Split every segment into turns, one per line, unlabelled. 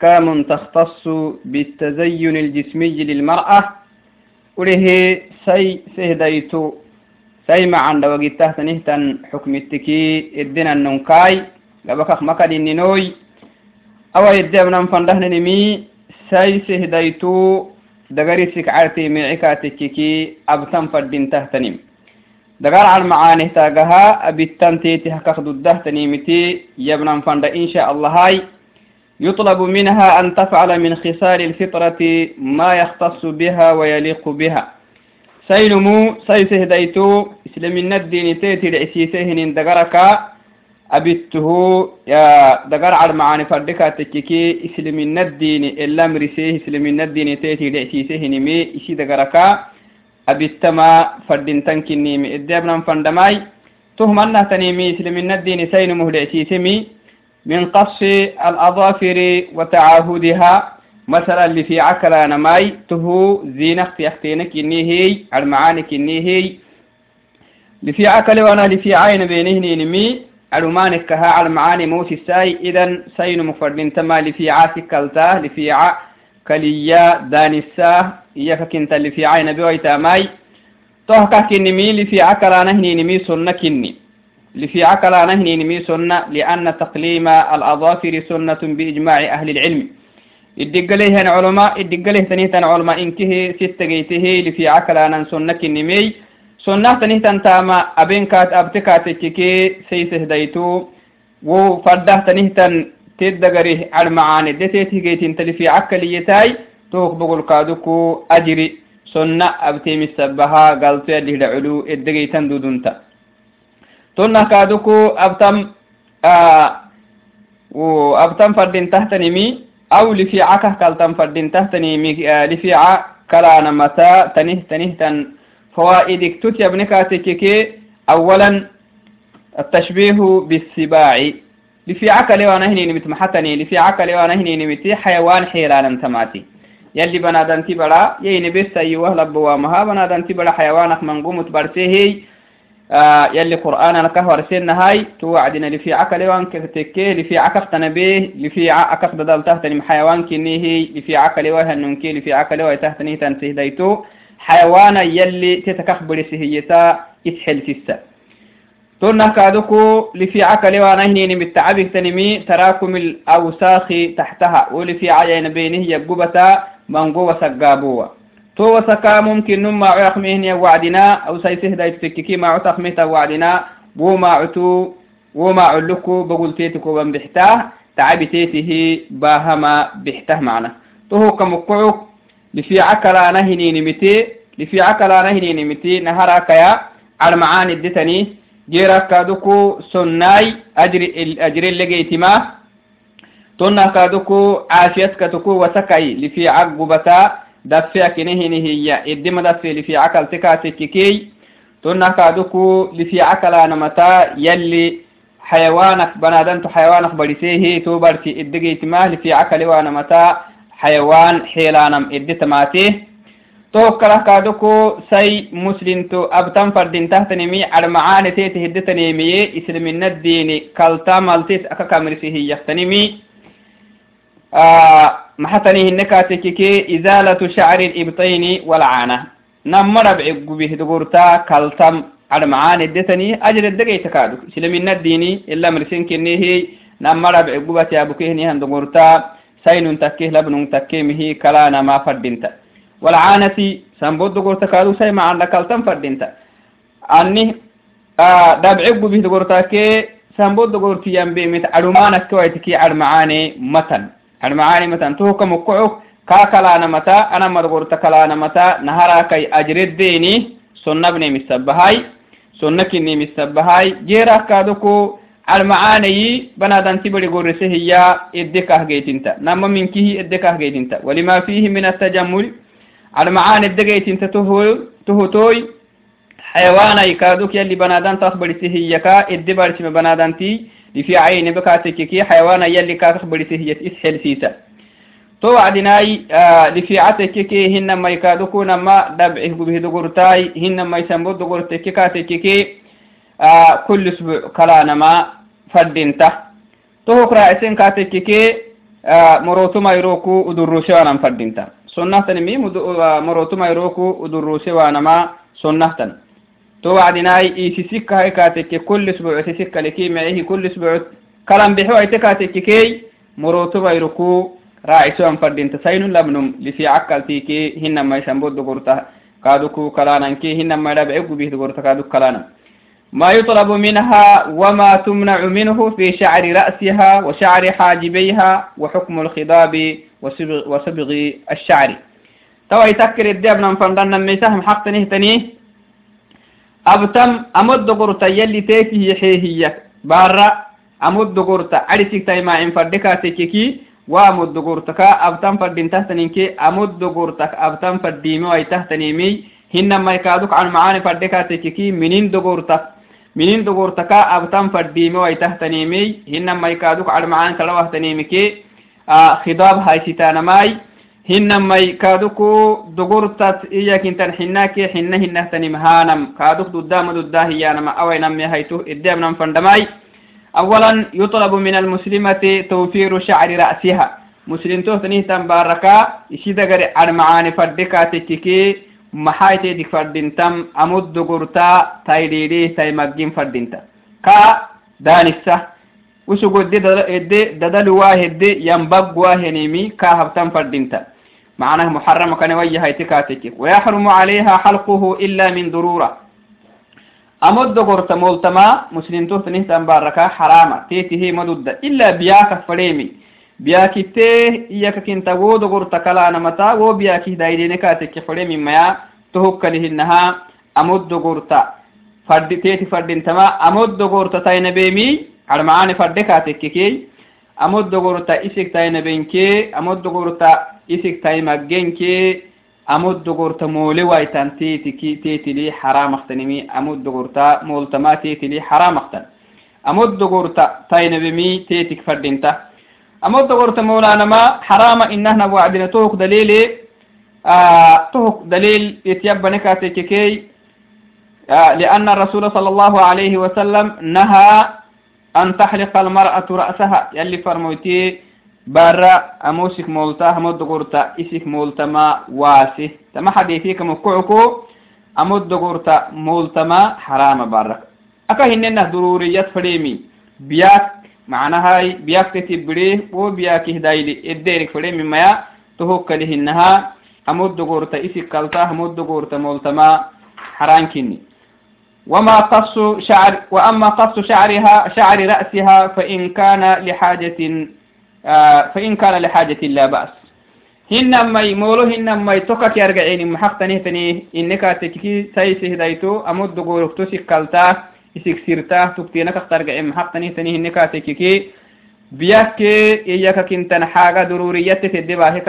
أحكام تختص بالتزين الجسمي للمرأة. وله سي سهديتو. سي ما عند وقت تحت نهتن حكم التكي الدين الننكاي لبكخ مكان النوي أو يدبنا فندهن نمي. سي سهديتو. دغري عرتي معكا تككي أبتن فردين تهتنم. دقال على المعاني تاقها أبتن تيتي هكاخد الدهتنيمتي يبنا فند إن شاء الله هاي. يطلب منها أن تفعل من خصال الفطرة ما يختص بها ويليق بها. سينمو سيسهديتو إسلام الدين تيتي لعسيسهن دقركا أبته يا دقر على معاني فردكا تككي إسلام الدين إلا مرسيه إسلام الدين تيتي لعسيسهن مي إسي دقركا أبتما فردين تنكني مي إدابنا فندماي. تهمنا تنيمي إسلام الدين سينمو لعسيسمي من قص الأظافر وتعاهدها. مثلا اللي في عكلا نماي تهو زينة يختينك إني هي المعانك إني هي. اللي في عكلا وأنا اللي في عين بينهني نمي علمانك كها المعاني موسي الساي. إذن سين مفردين تما اللي في عاسك كالتا اللي في ع كليا دانسا إياك كنت اللي في عين بيويتا ماي. توهكا كنمي اللي في عكلا نهني نمي سنة كني لفي عقل نهني نمي سنة لأن تقليم الأظافر سنة بإجماع أهل العلم. الدقليه علماء الدقليه تنيتن علماء إنكه ستة جيته لفي عقل نن سنة كنمي سنة تنيتن تاما أبين كات أبتكات كي سيسه ديتو وفرده تنيتن تدقريه على معاني. دتيته جيتين تلفي عقليتاي توق بقول كادوكو أجري. سنة أبتي مسبها قالتو يديه لعلو الدقيتن دودنتا. تنا كادوكو أبتم آه وأبتم فردين تحت نمي أو لفيعك كالتم فردين تحت نمي آه لفيع كلانا متى تنه تنه تن. فوائدك تتي ابنك تككي أولا التشبيه بالسباع. لفيعك لو نهني نمت محتني لفيعك لو نهني نمت حيوان حيرانا تماتي يلي بنادنتي بڑا يين بس أيوه لبوا مها بنادنتي بڑا حيوانك منقومت آه يلي قرآن أنا كهور سن هاي توعدنا لفي عكا لوان كتكي لفي عكا تنبيه لفي عكا بدل تهتني حيوان كنيه لفي عكا لوان هننكي لفي عكا لوان تهتني تنسيه ديتو حيوانا يلي تتكخبر سهيتا إتحل سيسا تونا كادوكو لفي عكا لوان هنين بالتعبه تنمي تراكم الأوساخ تحتها. ولفي عين بينه يبقبتا منقوة سقابوة. تو وسكا ممكن نما عيق مهني وعدنا أو سيسه دا يتفككي ما عتق مهتا وعدنا. وما عتو وما علكو بقول تيتكو بن بحتاه تعبي تيته باهما بحته معنا. تو كمقعوك لفي عكلا نهني نمتي لفي عكلا نهني نمتي. نهارك يا على معاني الدتني. جيرك كادوكو سناي أجري الأجري اللي جيتما تونا كادوكو عافيتك تكو وسكاي. لفي عقبتا دفع كنهن هي إدما دفع لفي عقل تكاتككي تنا كادوكو لفي عقل أنا متى يلي حيوانك بنادنت حيوانك بريسيه تو برتي إدقيت ما لفي عقل وأنا متى حيوان حيلانم إدت ماتيه توكلا كادوكو سي مسلم تو أبتن فردين تهتنمي على معاني تيته هدتنمي إسلام الدين كالتا مالتيس أكا كامرسيه يختنمي. محتني هنكاتككي إزالة شعر الإبطين والعانة. نمر بعقو به دقورتا كالتم على معاني الدتني أجر الدقي تكادو. سلمين الديني إلا مرسين كنيه. نمر بعقو بتي أبوكيهني هندقورتا سين تكيه لبن تكيه مهي كلانا ما فردنتا. والعانة سنبود دقورتا كادو سي معنا كالتم فردنتا. أني آه دابعقو به دقورتا كي سنبود دقورتي ينبي مت علمانك كويتكي على معاني متن. المعاني مثلا توك مكعوك كاكلانا متى أنا مدغور تكلانا متى نهارا كي أجرد ديني سنة بني مسبهاي سنة كني مسبهاي جيرا كادوكو المعاني بنادان تبري قرسه هي إدكاه جيتنتا نما من كيه إدكاه جيتنتا ولما فيه من التجمل المعاني إدكاه تهو تهوتوي حيوانا يكادوك يلي بنادان تصبري سهيكا إدبارش بنادان تي لفي عين بكاتككي حيوانا يلي كاتخ بريسيه إسحل سيسا تو وعدناي آه لفي عتككي هن ما يكادوكو نما دبعه به دقرتاي هن ما يسمبو دقرتكي كاتككي آه كل أسبوع كلا نما فردنته تو هكرا اسين كاتككي morotuma iroku uduruse wanan fadinta sunnahtanimi تو بعدين أي سيسكة هاي كاتك كل أسبوع سيسكة لكي معيه كل أسبوع. كلام بحوى تكاتك كي مروتو بيركو رأي سوام فردين تساين لمنهم لفي عقل تيكي هنا ما يسنبود دقورتا. كادوكو كلانا كي هنا ما يدب عقو به دقورتا كادوك كلانا ما يطلب منها وما تمنع منه في شعر رأسها وشعر حاجبيها وحكم الخضاب وصبغ, وصبغ الشعر. تو إي تكر الدبنا فندنا ميسهم حق تنيه تنيه أبتم أمد قرطة يلي تيكي يحيهي بارا أمد قرطة. عرسك تيما إن فردكا تيكي وأمد قرطك أبتم فردين تهتنينكي أمد قرطك أبتم فرديمي ويتهتنيمي هنما يكادوك عن معاني فردكا تيكي منين دقورتك minin dogortaka abtan faddiime waitahtanimi hinamai kaduk cadmacaan kalawahtanimike khidaab haysitaanamai hinamai kaduku dogortat iyakintan xinake xina hinahtanim hanam kaduk dudama dudda hiyanama awainame haytu ideamnan fandamai أولا يطلب من المسلمة توفير شعر رأسها مسلم توتنيه باركا إشيدغر عرمعاني فردكا تككي maxayteedik fadintam amud dugurta taydhiidhi tay maggin fadinta ka daanisa usugo edde dadaluwaa hedde yambagwaa henimi ka habtan fadinta معناه محرم كان وجه تكاتك ويحرم عليها حلقه إلا من ضرورة. أمد قرط ملتما مسلم تثنه تنباركا حرام تيته مدد. إلا بياك فريمي بياك تيه إياك كنت ود قرط كلان متا. وبياك دايدين كاتك فريمي ما تهكنه إنها أمد قرط فرد تيتي فرد تما أمد قرط تاين بيمي. على معاني فرد كاتك كي. أمد قرط إسك تاين بينكي. أمد قرط إسك تايم أجنكي أمود دغورتا مولي وايتان تيتي تيتي لي حرام أختنمي أمود دغورتا مولتا ما تيتي لي حرام أختن. أمود دغورتا تاين بمي تيتي كفردينتا. أمود دغورتا مولانا ما حرام إننا وعدنا توق دليلي آه توق دليل يتيب نكاتي كي آه لأن الرسول صلى الله عليه وسلم نهى أن تحلق المرأة رأسها. يلي فرموتي برا أموسك مولتا همود دغورتا إسك مولتا ما واسي تما حديثي كمكعكو أمود دغورتا مولتا ما حرام برا أكا هننا ضروريات فريمي بياك معناها بياك تبريه و بياك هدايلي الديرك فريم مما تهوك لهنها همود دغورتا إسي كالتا همود دغورتا مولتما حرانكني وما قص شعر وأما قص شعرها شعر رأسها فإن كان لحاجة فإن كان لحاجة لا بأس هنما يمولو هنما يتوكك يرجعيني محقتني نهتني إنك تكي سيسه دايتو أمود دغورتو سكالتا isik sirta tugtinaka targace maxaqtani tani hinekatekiki biyake iyakakintan xaaga dururiyate tedde bahe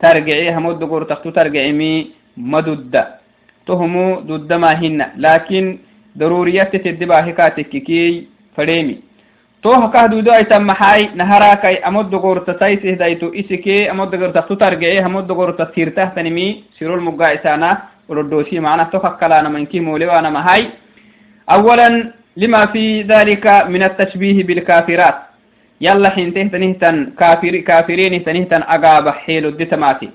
ترجعي همو الدقور تختو ترجعي مي ما ددة تهمو ددة ما هن. لكن ضرورية تدبا هكاتك كي فريمي. توه كه دودو أي تم حاي. نهارا كي امو الدقور تتايسه دايتو اسي كي امو الدقور تختو ترجعي همو الدقور تتير تهتني مي سيرو المقايسانا ولدوسي معنا توخك كلانا من كي مولي وأنا ما هاي اولا لما في ذلك من التشبيه بالكافرات. يلا حين تنهتن كافر كافرين تنهتن أقاب حيل الدتماتي.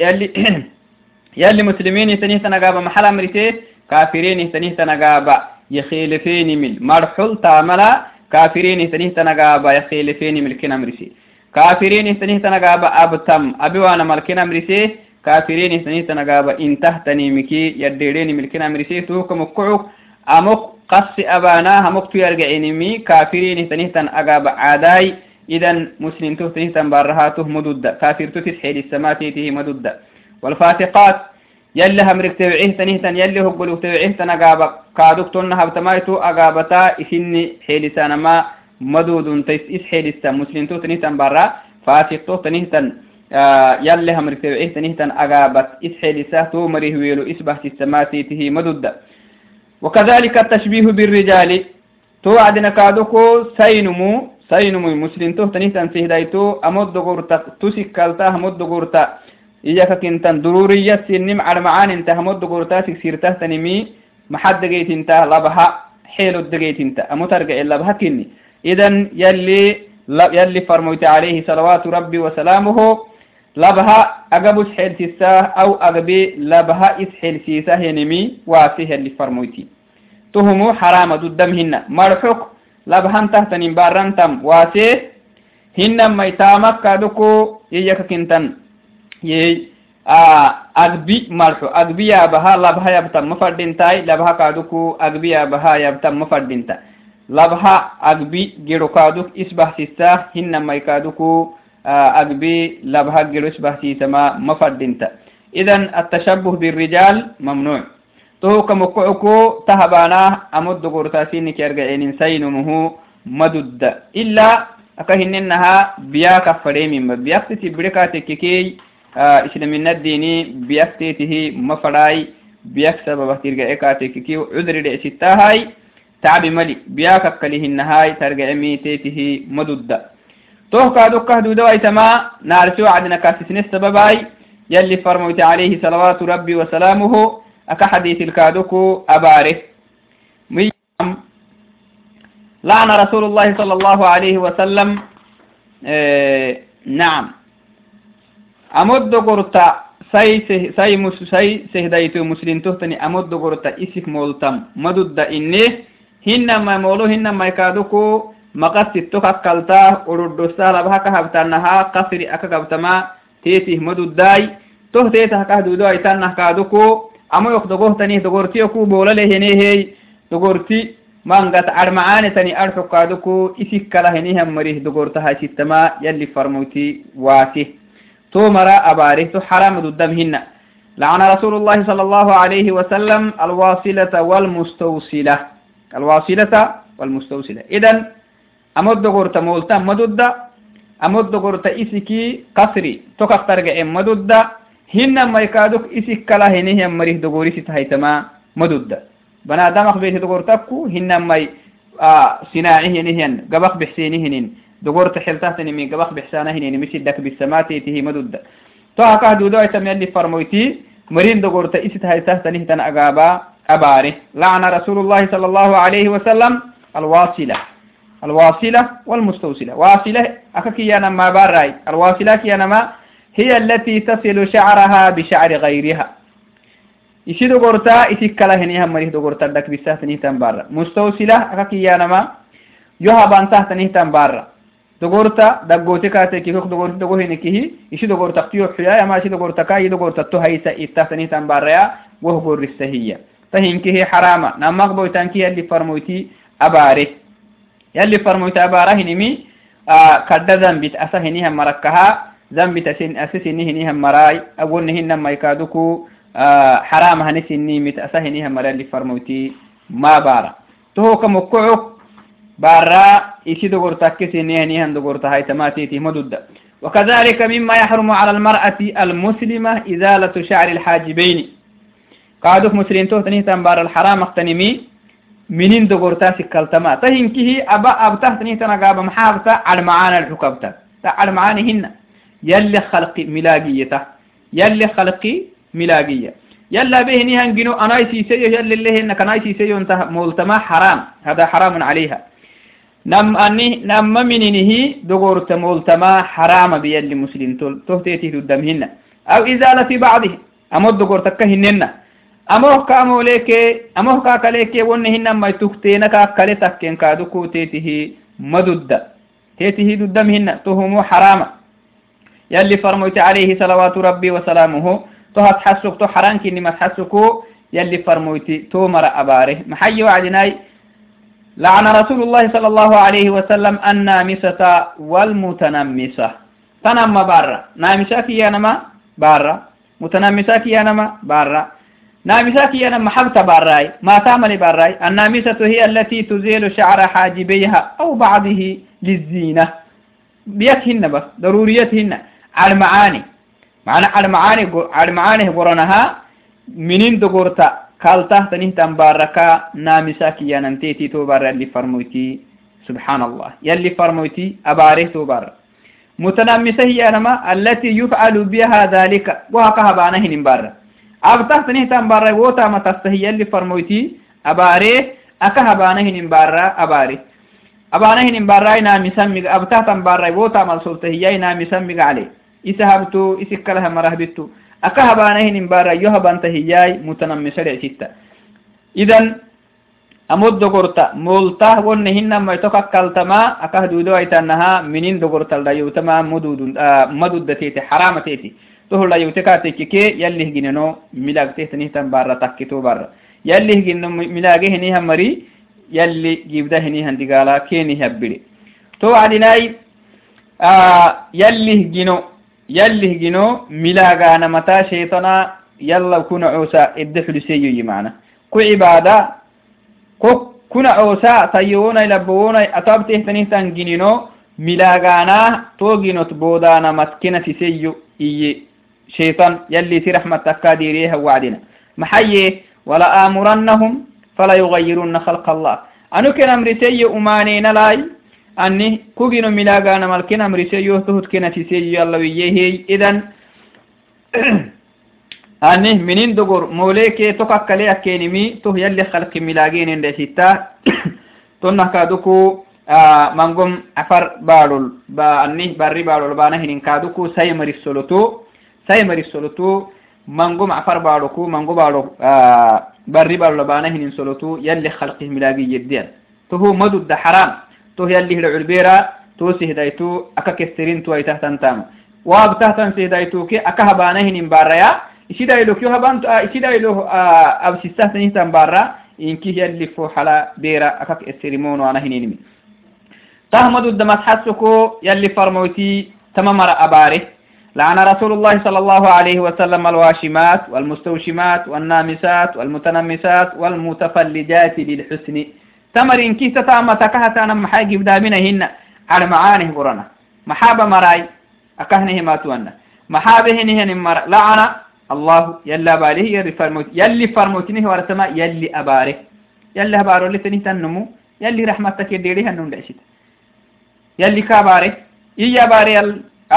يلي يلي مسلمين تنهتن أقاب محل أمريتي كافرين تنهتن أقاب يخيلفين مل مرحل تاملا كافرين تنيه تنقابا يخيل فيني ملكنا مرسي كافرين تنيه تنقابا أبتم أبوانا ملكنا مرسي كافرين تنيه تنقابا إن تهتني مكي يديرين ملكنا مرسي توك مكعوك أمك قص أبانا همك تيرجعيني مي كافرين تنيه تنقابا عاداي. إذن مسلم تنيه تنبارهاته مدد كافر تتحيل السماتيته مدد والفاتقات يلي همرك توعيه تنهتن يلي هقلو توعيه تنقابا كادوك تن هبتمايتو أقابتا إسني حيلسانا ما مدود. تيس إس حيلسا مسلم تو تنهتن برا فاسق تو تنهتن. آه يلي همرك توعيه تنهتن أقابت إس حيلسا تو مريه ويلو إسبه السماتيته مدود. وكذلك التشبيه بالرجال. تو عدنا كادوكو سينمو سينمو مسلم تو تنهتن سيهدايتو أمد غورتا تسكالتا أمد غورتا. إياك كنتن ضرورية سنم على معان انت همود قرطاسك سيرته تنمي محد دقيت انت لبها حيلو دقيت انت أمو ترجع لبها كني إذن يلي يلي فرميت عليه صلوات ربي وسلامه لبها أجابس حيل سيساه أو أجابي لبها إسحيل سيساه ينمي واسيه اللي فرميتي تهمو حرام دو الدم هن. مرحوك لبهن تهتن بارن تم. واسي هن ما يتامك ييكا كنتن. يي آه أغبي مرحو. أغبي بها لبها يبتم مفردين تاي. لبها كادوكو أغبي بها يبتم مفردين تاي لبها أغبي جيرو كادوك إسبح سيسا هن ما يكادوكو أغبي لبها جيرو إسبح سيسا ما مفردين تاي إذن التشبه بالرجال ممنوع. تو كمكعكو تهبانا أمد قرطاسين كيرجعين سينمه مدد إلا أكهننها بياك فريم بياك تبركاتك كي إسلامنا الديني بيكتيته مفراي بيك سبب ترجع إكاتك كيو عذر لأستا هاي تعب ملي بياك كله النهاي ترجع ميتيته مدد توه كادو كهدو أكا حديث الكادوكو أباره ميام لعن رسول الله صلى الله عليه وسلم آه نعم أمد قرطة سي سي مس سي سهدايتو مسلم تهتني أمد قرطة إسك مولتم مدد إني هنما مولو هنما يكادوكو مقصد تككلتا مانغت عرمعاني تني أرحو كادوكو إسك كلا هنيه مريه دقورتها ستما يلي فرموتي واتي تو مرا أباره تو حرام ددمهن لعن رسول الله صلى الله عليه وسلم الواصلة والمستوصلة. الواصلة والمستوصلة. إذن أمد غورتا مولتا مدودة أمد غورتا إسكي قصري. توكا ترجع مدودة هن ما يكادوك إسك كلا هنيه مريه دغوري ستهيتما مدودة بنا دمخ بيت دغورتكو هن ما آه صناعي هنين قبخ بحسيني هنين دغور تحلتاتني من قبخ بحسانه هنين مشي دك بالسمات تهي مدود تو هكا دودو ايتم يلي فرمويتي مرين دغور تئست هاي تهتنه تن أقابا أباري لعن رسول الله صلى الله عليه وسلم الواصلة الواصلة والمستوصلة واصلة أكاكي أنا ما باراي الواصلة كي أنا ما هي التي تصل شعرها بشعر غيرها. يشيد غورتا إتي كلا هنيها مريه دو غورتا دك بيساه تنيه تنبار مستوسلة أكاكي يانما يوها بانساه تنيه تنبار دو غورتا دك غوتي كاتي كي كوك دو غورتا دو غوهي نكيه يشيد غورتا قطيو حيا يما يشيد غورتا كا يدو غورتا تو هايسا إتاه تنيه تنبار يا وهو غور رسهية تهين كيه حراما. نعم، نامك بوي تانكي اللي فرموتي أباري. يلي فرمويتي أباره نمي آه كدذن بيت أساه نيها مركها. Zambit asin asisini heniha marai agonni hinna maikaduku حرام هنسني مت أسهنيها مرة اللي فرموتي. ما بارا. تو كمكعك بارا إسي دغور تكسي نهنيها دغور تهاي تماتيتي مدد. وكذلك مما يحرم على المرأة المسلمة إزالة شعر الحاجبين. قادوك مسلمين تو تنيه تنبار الحرام اختنمي منين دغور تاسي كالتما تهين كيه أبا أبته تنيه تنقاب محافظة على معانا الحكبتا على معاني هن. يلي خلق ملاقيته يلي خلقي ملاقية. يلا بهني هنجنو أنا يسيسيو يلا اللي هن كنا يسيسيو انت مولتما حرام. هذا حرام عليها. نم أني نم منينه دغور تمولتما حرام بيل مسلم. تول تهتيتي تدمهن أو إزالة بعضه. أمود دغور تكهنن أموه كامو ليك أموه كاكليك ونهن ما تختينك كالي تكين كادوكو تيته مدد. تيته ددمهن تهمو حرام. يلي فرميت عليه صلوات ربي وسلامه. تو هتحسك تو حران كني ما تحسكو يلي فرمويتي تو مرأ أباره. محي وعدناي. لعن رسول الله صلى الله عليه وسلم النامسة والمتنمسة. تنم بارا. نامسة كي نما؟ بارا. متنمسة كي نما؟ بارا. نامسة كي نما؟ حبت باراي ما تعمل باراي النامسة هي التي تزيل شعر حاجبيها أو بعضه للزينة. بيتهن بس. ضروريتهن. المعاني. معنى على معاني على معاني قرنها منين دغورتا كالتا تنيه تنباركا نامساك يا ننتيتي توبار اللي فرموتي سبحان الله يلي فرموتي أباره توبار. متنمسة هي نما التي يفعل بها ذلك. وهكذا بانه نمبر أبتحت نهتم برا وتا ما تستهي اللي فرموتي أباري. أكها بانه نمبر أباري. أبانه نمبر إنا مسمى أبتحت برا وتا ما سلطه هي إنا مسمى عليه إسهبتو إسكالها مرهبتو أكها بانه نمبر يهبان تهياي متنمسة لعشتا إذن amod dogorta molta wonne hinama ito kakkaltama akah dudo aitanaha minin dogortaldayutama madudun maduddatete haramateti toholayute katekike yallih gineno milagtehtanihtan barra takkito barra yallih gino milage hiniha mari yalli gibda hinihan digala keni habbiri to adinai yallih gino yallih gino milaganamata shaytana yalla kuna cusa idde xuliseyoyi mana ku cibada kuna osa tayyonai labbowonai atabtehtanihtan ginino milagana toginot bodana matkina tiseyo iye shaitan yalli ti rahmat takka diriha wacdina maxaye wala amurannahum fala yugayiruna khalq allah anu ken amriseyo umanenalai ani kugino milagana malken amriseyo tohutkena tiseyo allawiyehe idan ani minin dogor moleke to kakkale akkenimi to yalli khalqi milaginen desita tonna kaduku mangom afar baadol ba anni barri baadol bana hinin kaduku say marissoloto say marissoloto mangom afar baadoku mango baado barri baadol bana hinin soloto yalli khalqi تو هي اللي هي العربيرة تو سهدايتو أكا كسترين تو هي أيتها تنتام واب تهتن تو كي أكا هبانهن باريا. إشي دايلو كيو هبان تو آه، إشي دايلو آه، أو سيستة مبارة إن كي هي اللي فو حالا بيرا أكا كسترمون وأنا هنين مي تهمد الدمات حسكو يلي فرموتي تممر أباري. لعن رسول الله صلى الله عليه وسلم الواشمات والمستوشمات والنامسات والمتنمسات والمتفلجات للحسن. تمر إن كيست تاما تكهت أنا محاجب دامنهن على معانه برنا محابة مراي. أكهنه ما تونا. محابة نهن مر. لعن. الله يلا باله يلي فرموت يلي فرموتني هو رسما يلي أباره يلي أباره تني تنمو. يلي رحمتك يديري هنون دعشت. يلي كاباره إيا باري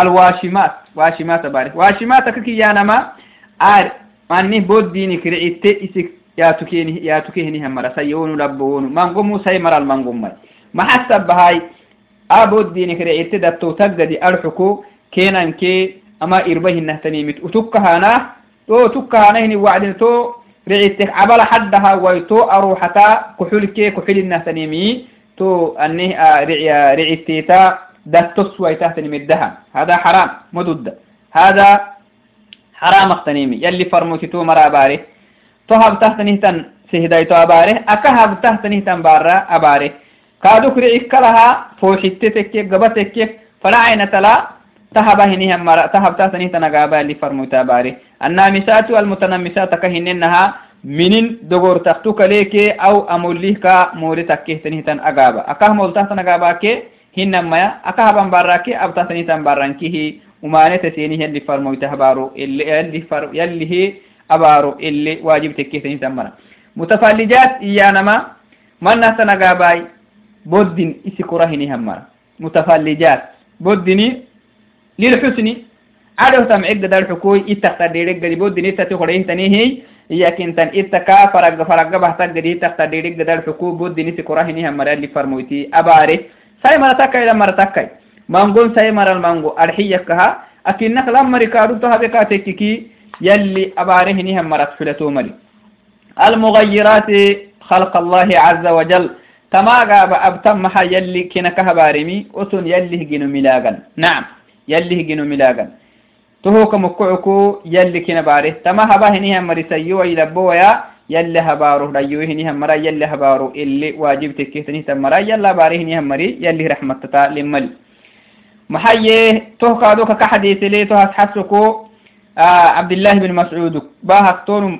الواشمات. واشمات باري واشمات كي يا نما. يا تكيني يا تكيني هم مرا سيون لبون مانغمو سي مرا المانغم ما حسب بهاي أبود ديني كرعيت دتو تجدي أرحكو كينان كي أما إربهن نهتنيمت وتكهانا تو تكهانهن وعدن تو رعيتك عبال حدها ويتو أروحتا كحولك كحول النهتنيمي تو أنه رعيتيتا دتس ويتهتني مدها هذا حرام مدد هذا حرام اختنيمي يلي فرموتي تو مرا باري تو هب تهتني تن سهدايتو أباره أكا هب تهتني تن بارا أباره كادوك رعيك لها فوحتتك قبتك فلا عين تلا تهب هنيهم مرا تهب تهتني تنقابا اللي فرموتا باري النامسات والمتنمسات كهننها منين دغور تختوك ليك أو أموليه كا مولي تكيه تنهتن أقابا أكاه مول تهتن أقابا كي هنما أبارو اللي واجب تكيه تنهتن مرا متفلجات إيانما من نهتن أقاباي بودين إسكورا هنيهم مرا متفلجات بوديني للحسن عدو تم عقد دار حكوي اتخت ديرك قد بود نتا تخرين تنيهي يكن تن اتكا فرق فرق بحث قد اتخت ديرك دار حكوي بود نتا كراهني هم مرة اللي فرموتي أباري ساي مرة تكاي مانغون ساي مرة المانغو أرحية كها أكنك لما ركارو تها بكاتككي يلي أباره نهم مرة فلتو مري المغيرات خلق الله عز وجل. تما غاب أبتم يلي كنكها بارمي أتون يلي جنو ملاغا نعم يلي جنو ملاغن. تهوك مكعكو يلي كنا باره تما هبا هنيها مرسيو يلبو يا يلي هبارو ريو هنيها مرا يلي هبارو اللي واجب تكيتني تمرا يلا باره هنيها مري يلي رحمة تتا لمل محيي تهوك دوك كحديث لي تهس حسكو عبد الله بن مسعود. باهك تونم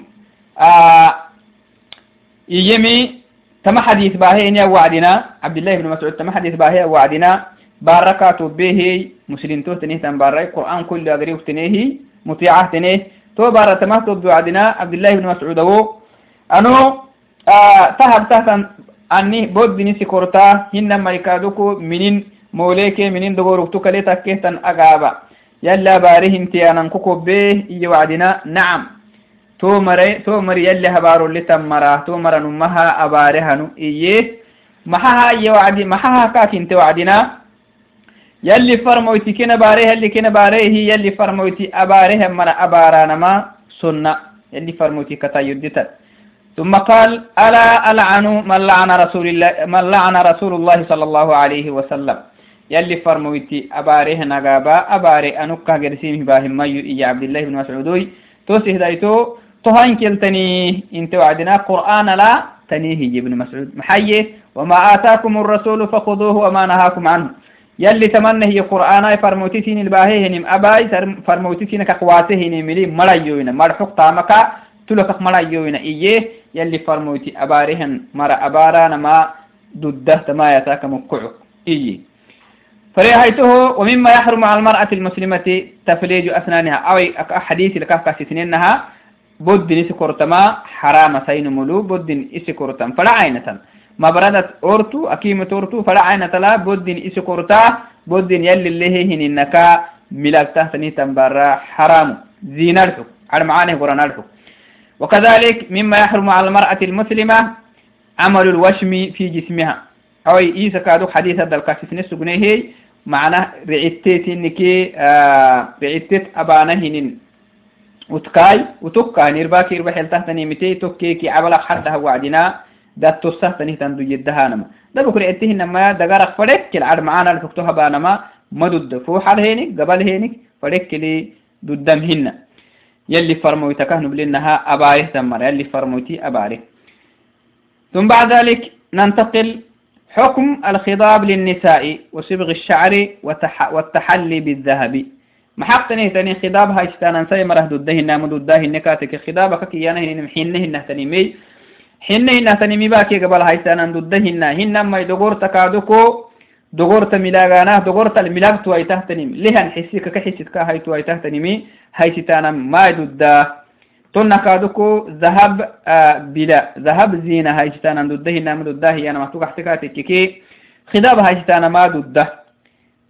آه يجمي تما حديث باهي وعدنا عبد الله بن مسعود تما حديث باهي وعدنا باركاتو به مسلم تو تنيه تنباري قرآن كل أدري وتنيه مطيعة تنيه. تو بارة تمهتو بعدنا عبد الله بن مسعود أبو أنو آه تهب تهتن. أني بود بني سكورتا هن ميكادوكو منين موليك منين دغورك تكلي تكيتن أقابا يلا بارهم تيانا كوكوبيه إي وعدنا. نعم. تو مري يلي هبارو اللي تمرا. تو مرا نمها أبارها نو. إيه محها إي وعدي محها كاك انت وعدنا. يلي فرموتي كنا باريه يلي كنا باريه. يلي فرموتي أباريه مرا أبارانا ما سنة. يلي فرموتي كتا يدتا. ثم قال ألا ألعن من لعن رسول الله من لعن رسول الله صلى الله عليه وسلم. يلي فرمويتي أباريه نقابا أباري أنكا قرسيمه باهم ميو إيا عبد الله بن مسعودوي. توسي هدايتو تهان كلتني انت وعدنا قرآن لا تنيه ابن مسعود. محيي وما آتاكم الرسول فخذوه وما نهاكم عنه. يلي تمنى هي قرآن فرموتي سين الباهي هنم أباي كقواته هنم ملي ملايوين. مرحق تامكا تلك ملايوين. إيه يلي فرموتي أبارهن مرا أباران ما ضده ما يتاك مكعو إيه فريهيته ومما يحرم على المرأة المسلمة تفليج أسنانها. أو حديث لكافة سنينها. بود نسكرتما حرام سين ملو بود إسكرتم فلا عينة. ما بردت أورتو أكيمة أورتو فلا عينة لا بود إسكرتا بود يلي اللي هن إنكا ملاكته سنيتم برا حرام. زين الحق على معانه قرآن وكذلك مما يحرم على المرأة المسلمة عمل الوشم في جسمها. أو إيسا كادو حديث هذا الكاسف نسجنيه معناه رعيتت إنكي آه رعيتت أبانهن وتكاي وتكاي نرباكي ربح التهتني متي تكيكي عبلا حدها وعدنا دا تستهتني تندو جدها نما دا بكرة اتهن نما دقارك فرق العد معانا لفكتوها بانما مدد فوحل هينك قبل هينك فرق لي ددم هن. يلي فرمويتا كهنو بلنها أباره تمر يلي فرمويتي أباره ثم بعد ذلك ننتقل حكم الخضاب للنساء وصبغ الشعر والتحلي بالذهب. محقتني تاني خضاب هاي ستانا سي مرة ددهن مددهن كاتك خضابك كيانه حينهن تاني مي. حينهن تاني مي باكي قبل هاي ستانا ددهن هن ما يدغور تكادوكو دغورت ملاغانا دغورت الملاغ تو اي تحتنم لهن حسيك كحسيت كا هاي تو اي تحتنم هاي ستانا ما يدد تون كادوكو ذهب آه بلا. ذهب زينة هاي ستانا دده نام دده يعني ما توقع تكاتك كي خداب هاي ستانا ما دده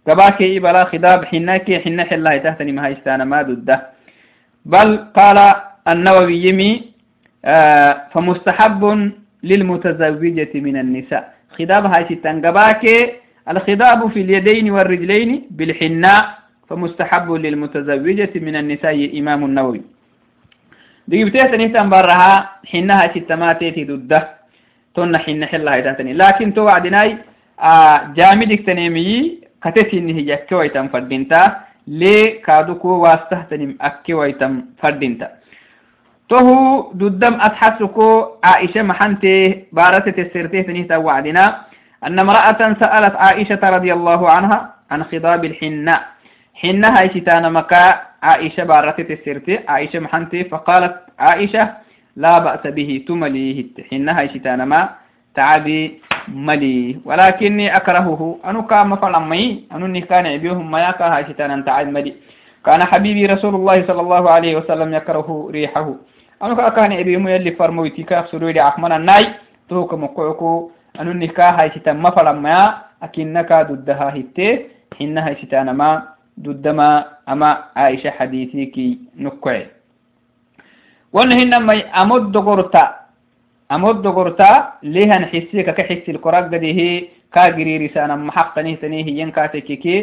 قباكي بلا خداب حناكي حنا حلا هاي تحتنم هاي ستانا ما دده بل قال النووي يمي آه فمستحب للمتزوجة من النساء. خداب هاي ستان قباكي الخضاب في اليدين والرجلين بالحناء فمستحب للمتزوجة من النساء إمام النووي. دقيبتيه تنهتن برها حنها ستماتي ضده تن حن حلها يتهتني لكن تو وعدناي آه جامدك تنمي كتسي إنه يكويتم فردينتا. لي كادوكو واستهتنم أكويتم فردينتا. تهو ددم أتحسكو عائشة محنتي بارتة السرتيه تنهتا وعدنا أن امرأة سألت عائشة رضي الله عنها عن خضاب الحناء حنة هاي شتانا مكا عائشة بارتت السرتي عائشة محنتي فقالت عائشة لا بأس به تمليه حنة هاي شتانا ما تعبي ملي. ولكني أكرهه. أنو كام فلمي أنو كان عبيهم ما يكا هاي شتانا تعب ملي. كان حبيبي رسول الله صلى الله عليه وسلم يكره ريحه. أنو كان عبيهم يلي فرمويتي كاف سروري عقمنا الناي توك مقعكو أنو هاي مفلا ما أكنك ضدها هتي حنا هاي ستان ما ضد ما أما عائشة حديثيك نكعي وأن هنا ما أمد غرتا أمد غرتا ليها نحسيك كحس القرآن قدي هي كاجري رسانا محق نهتنيه ينكاتككي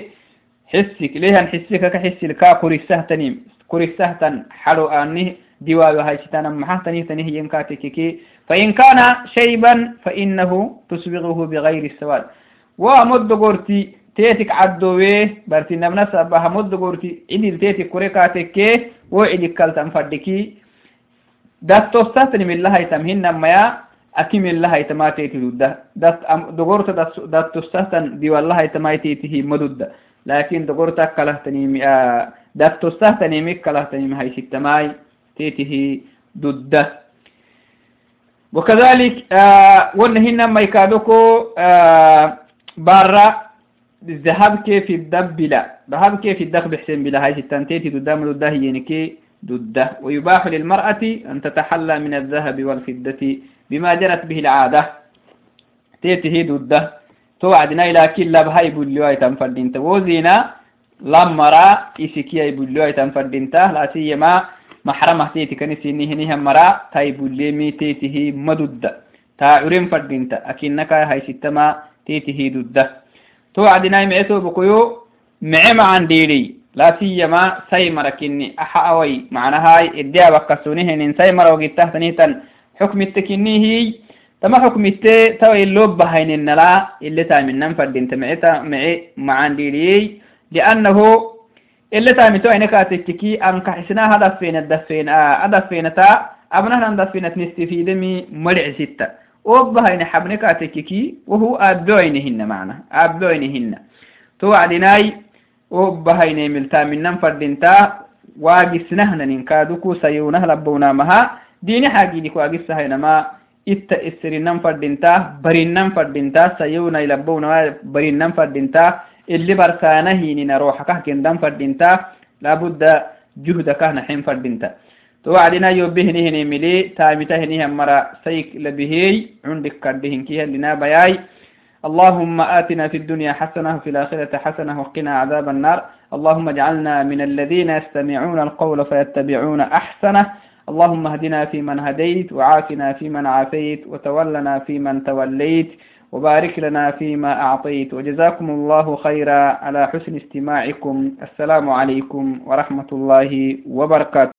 حسك ليها نحسيك كحس الكا كريسه تنيم كريسه تن حلو أنه ديوالو هاي ستانا محاها تنيه ينكاتككي فإن كان شيبا فإنه تصبغه بغير السواد. ومد قرتي تيتك عدوه برتي نمنا سبها مد قرتي عدل تيتك كوريكاتك وعدك كالتن فردكي دات توستاتني من الله يتمهن نما أكيم الله يتما تيتي دودة دات دقورت دات توستاتن دي والله يتما تيتي مدودة لكن دقورت كلهتني دات توستاتني ميك كلهتني هاي ستماي تيته ضده وكذلك آه ونهن ما يكادوكو آه برا الذهب كيف الدب بلا؟ ذهب كيف الدخ بحسن بلا؟ هاي التنتيتي قدام ضده ينكي ضده. ويباح للمرأة أن تتحلى من الذهب والفضة بما جرت به العادة. تيته ضده. توعدنا لكن لبهاي بلوا تنفردين. وزينا لمرا إسكي بلوا تنفردين. لا سيما محرمة تيتي كنسيني هنيها مرا تاي بلمي تيته مدد تا عرين فردين أكنك هاي ستما تيته دد توعدنا معتو بقيو معما عن ديري. لا سيما سيمرا كني. أحاوي معنى هاي. إديا بكسونيه إن سيمرا وقت تحتني تن حكم التكني هي. تما حكم التي تو اللوب بهين النلا اللي تامن ننفد إنت معي معي معان ديري. لأنه اللي تامن تو عينك أتككي أنك حسنا فين الدفين هدف فين تا. أبنا هندفين نستفيد مي مرع ستة. وبهين حبنك أتككي وهو أبوينهن معنا أبوينهن توعدناي وبهين ملتا من ننفد انت واجسنهن ننكادوكو سيونه لبونا مها. ديني حاجي ديكو أجسها ما itta isirinan fadinta barinan fadinta sayuna ilabuna barinan fadinta اللي برسانا هيننا روح كه كندم فردينتا لابد جهد كه نحين فردينتا توعدنا يوبهني هني ملي تامته هني مرا سيك لبهي عندك كدهن كيه لنا بياي. اللهم آتنا في الدنيا حسنة وفي الآخرة حسنة وقنا عذاب النار. اللهم اجعلنا من الذين يستمعون القول فيتبعون أحسنه. اللهم اهدنا فيمن هديت وعافنا فيمن عافيت وتولنا فيمن توليت وبارك لنا فيما أعطيت. وجزاكم الله خيرا على حسن استماعكم. السلام عليكم ورحمة الله وبركاته.